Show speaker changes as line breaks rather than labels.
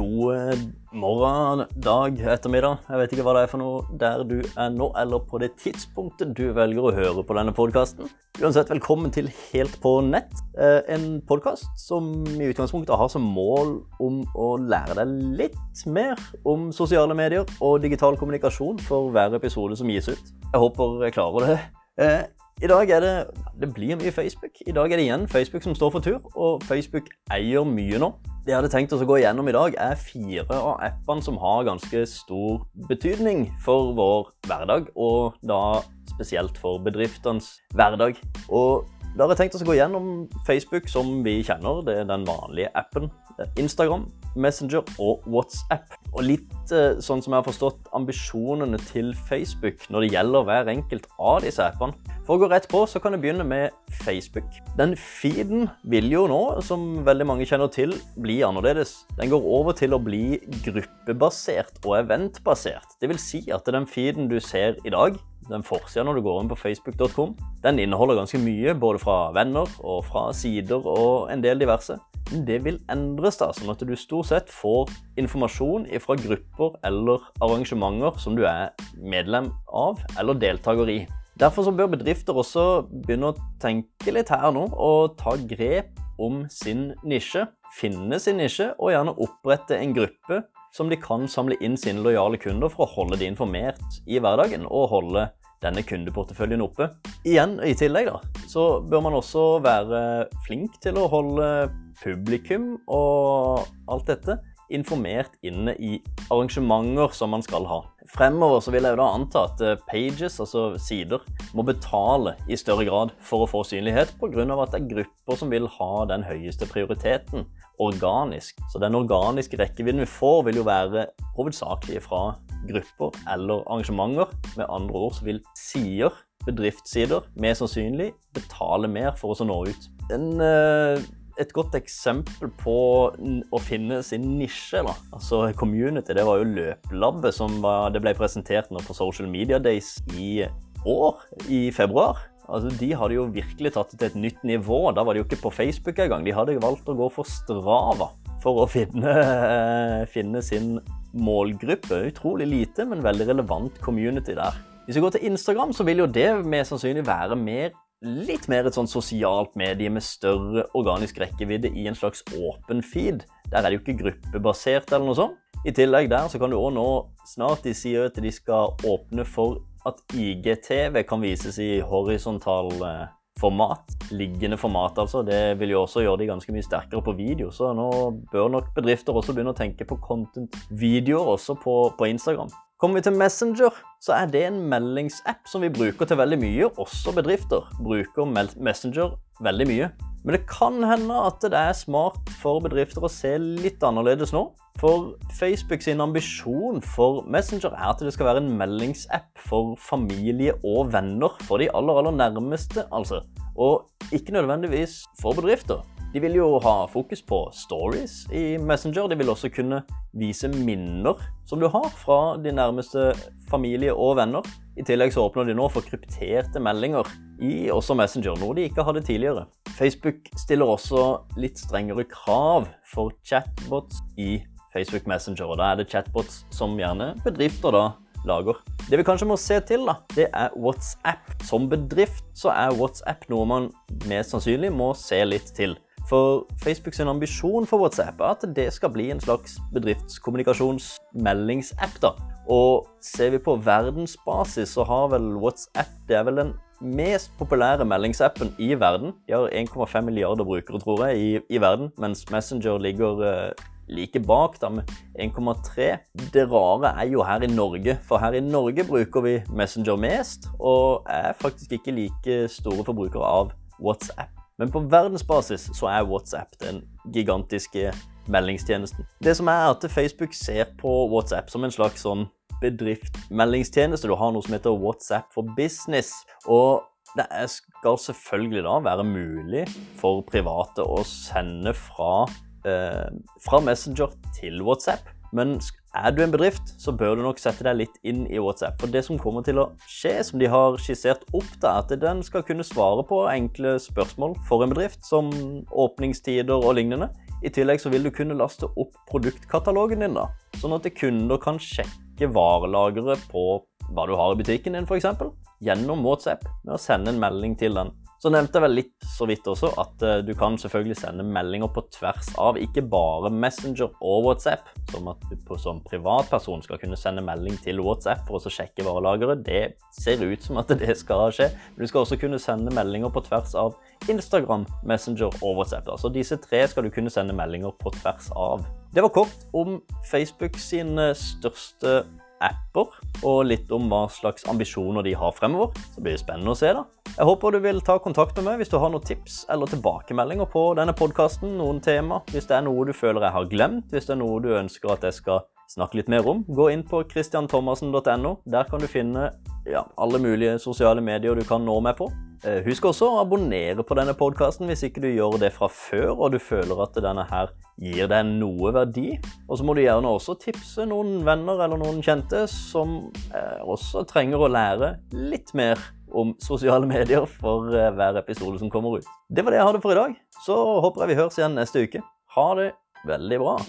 God morgen, dag, ettermiddag. Jeg vet ikke hva det er for noe der du er nå, eller på det tidspunktet du velger å høre på denne podkasten. Uansett, velkommen til Helt på nett. Eh, en podkast som i utgangspunktet har som mål om å lære deg litt mer om sosiale medier og digital kommunikasjon for hver episode som gis ut. Jeg håper jeg klarer det. I dag er det Det blir mye Facebook. I dag er det igjen Facebook som står for tur, og Facebook eier mye nå. Det jeg hadde tenkt oss å gå igjennom i dag, er fire av appene som har ganske stor betydning for vår hverdag, og da spesielt for bedriftenes hverdag. Og da har jeg tenkt oss å gå gjennom Facebook som vi kjenner, det er den vanlige appen. Instagram, Messenger og WhatsApp. Og litt eh, sånn som jeg har forstått ambisjonene til Facebook når det gjelder hver enkelt av disse appene. For å gå rett på, så kan jeg begynne med Facebook. Den feeden vil jo nå, som veldig mange kjenner til, bli annerledes. Den går over til å bli gruppebasert og eventbasert. Det vil si at den feeden du ser i dag, den forsida når du går inn på facebook.com, den inneholder ganske mye, både fra venner og fra sider og en del diverse. Det vil endres, da, sånn at du stort sett får informasjon fra grupper eller arrangementer som du er medlem av eller deltaker i. Derfor så bør bedrifter også begynne å tenke litt her nå og ta grep om sin nisje. Finne sin nisje og gjerne opprette en gruppe som de kan samle inn sine lojale kunder for å holde de informert i hverdagen og holde denne kundeporteføljen oppe. Igjen, I tillegg da, så bør man også være flink til å holde publikum og alt dette informert inne i arrangementer som man skal ha. Fremover så vil jeg jo da anta at eh, pages, altså sider, må betale i større grad for å få synlighet, pga. at det er grupper som vil ha den høyeste prioriteten organisk. Så den organiske rekkevidden vi får, vil jo være hovedsakelig fra grupper eller arrangementer. Med andre ord så vil sider, bedriftssider, mer sannsynlig betale mer for oss å nå ut. En uh, et godt eksempel på å finne sin nisje, da. altså community, det var jo Løplabbet som var, det ble presentert nå på Social Media Days i år, i februar. Altså, De hadde jo virkelig tatt det til et nytt nivå. Da var de jo ikke på Facebook engang. De hadde valgt å gå for Strava for å finne, finne sin målgruppe. Utrolig lite, men veldig relevant community der. Hvis vi går til Instagram, så vil jo det mest sannsynlig være mer litt mer et sånn sosialt medie med større organisk rekkevidde i en slags åpen feed. Der er det jo ikke gruppebasert eller noe sånt. I tillegg der så kan du òg nå snart de sier at de skal åpne for at IGTV kan vises i horisontal eh, format. Liggende format, altså. Det vil jo også gjøre de ganske mye sterkere på video. Så nå bør nok bedrifter også begynne å tenke på content-videoer også på, på Instagram. Kommer vi til Messenger, så er det en meldingsapp som vi bruker til veldig mye. Også bedrifter bruker Messenger veldig mye. Men det kan hende at det er smart for bedrifter å se litt annerledes nå. For Facebook sin ambisjon for Messenger er at det skal være en meldingsapp for familie og venner. For de aller, aller nærmeste, altså. Og ikke nødvendigvis for bedrifter. De vil jo ha fokus på stories i Messenger. De vil også kunne vise minner som du har fra de nærmeste familie og venner. I tillegg så åpner de nå for krypterte meldinger i også Messenger, noe de ikke hadde tidligere. Facebook stiller også litt strengere krav for chatbots i Facebook Messenger, og da er det chatbots som gjerne bedrifter da lager. Det vi kanskje må se til, da, det er WhatsApp. Som bedrift så er WhatsApp noe man mest sannsynlig må se litt til. For Facebook sin ambisjon for WhatsApp er at det skal bli en slags bedriftskommunikasjonsmeldingsapp. da. Og ser vi på verdensbasis, så har vel WhatsApp det er vel den mest populære meldingsappen i verden. De har 1,5 milliarder brukere, tror jeg, i, i verden, mens Messenger ligger uh, like bak, da, med 1,3. Det rare er jo her i Norge, for her i Norge bruker vi Messenger mest, og er faktisk ikke like store forbrukere av WhatsApp. Men på verdensbasis så er WhatsApp den gigantiske meldingstjenesten. Det som er at Facebook ser på WhatsApp som en slags sånn bedriftmeldingstjeneste. Du har noe som heter WhatsApp for business. Og det skal selvfølgelig da være mulig for private å sende fra, eh, fra Messenger til WhatsApp. Men er du en bedrift, så bør du nok sette deg litt inn i WhatsApp. For det som kommer til å skje, som de har skissert opp, da, at den skal kunne svare på enkle spørsmål for en bedrift, som åpningstider og lignende, I tillegg så vil du kunne laste opp produktkatalogen din, da, sånn at kunder kan sjekke varelageret på hva du har i butikken din, f.eks. gjennom WhatsApp med å sende en melding til den. Så nevnte jeg vel litt så vidt også at uh, du kan selvfølgelig sende meldinger på tvers av, ikke bare Messenger og WhatsApp, som at du på, som privatperson skal kunne sende melding til WhatsApp for å sjekke varelageret. Det ser ut som at det skal skje. Men du skal også kunne sende meldinger på tvers av Instagram, Messenger og WhatsApp. Altså Så disse tre skal du kunne sende meldinger på tvers av. Det var kort om Facebook sin største apper, og litt om hva slags ambisjoner de har fremover. Så blir det spennende å se, da. Jeg håper du vil ta kontakt med meg hvis du har noen tips eller tilbakemeldinger på denne podkasten, noen tema. Hvis det er noe du føler jeg har glemt, hvis det er noe du ønsker at jeg skal snakke litt mer om, gå inn på christianthomassen.no. Der kan du finne ja, alle mulige sosiale medier du kan nå meg på. Eh, husk også å abonnere på denne podkasten hvis ikke du gjør det fra før og du føler at denne her gir deg noe verdi. Og så må du gjerne også tipse noen venner eller noen kjente som eh, også trenger å lære litt mer om sosiale medier for eh, hver episode som kommer ut. Det var det jeg hadde for i dag. Så håper jeg vi høres igjen neste uke. Ha det veldig bra.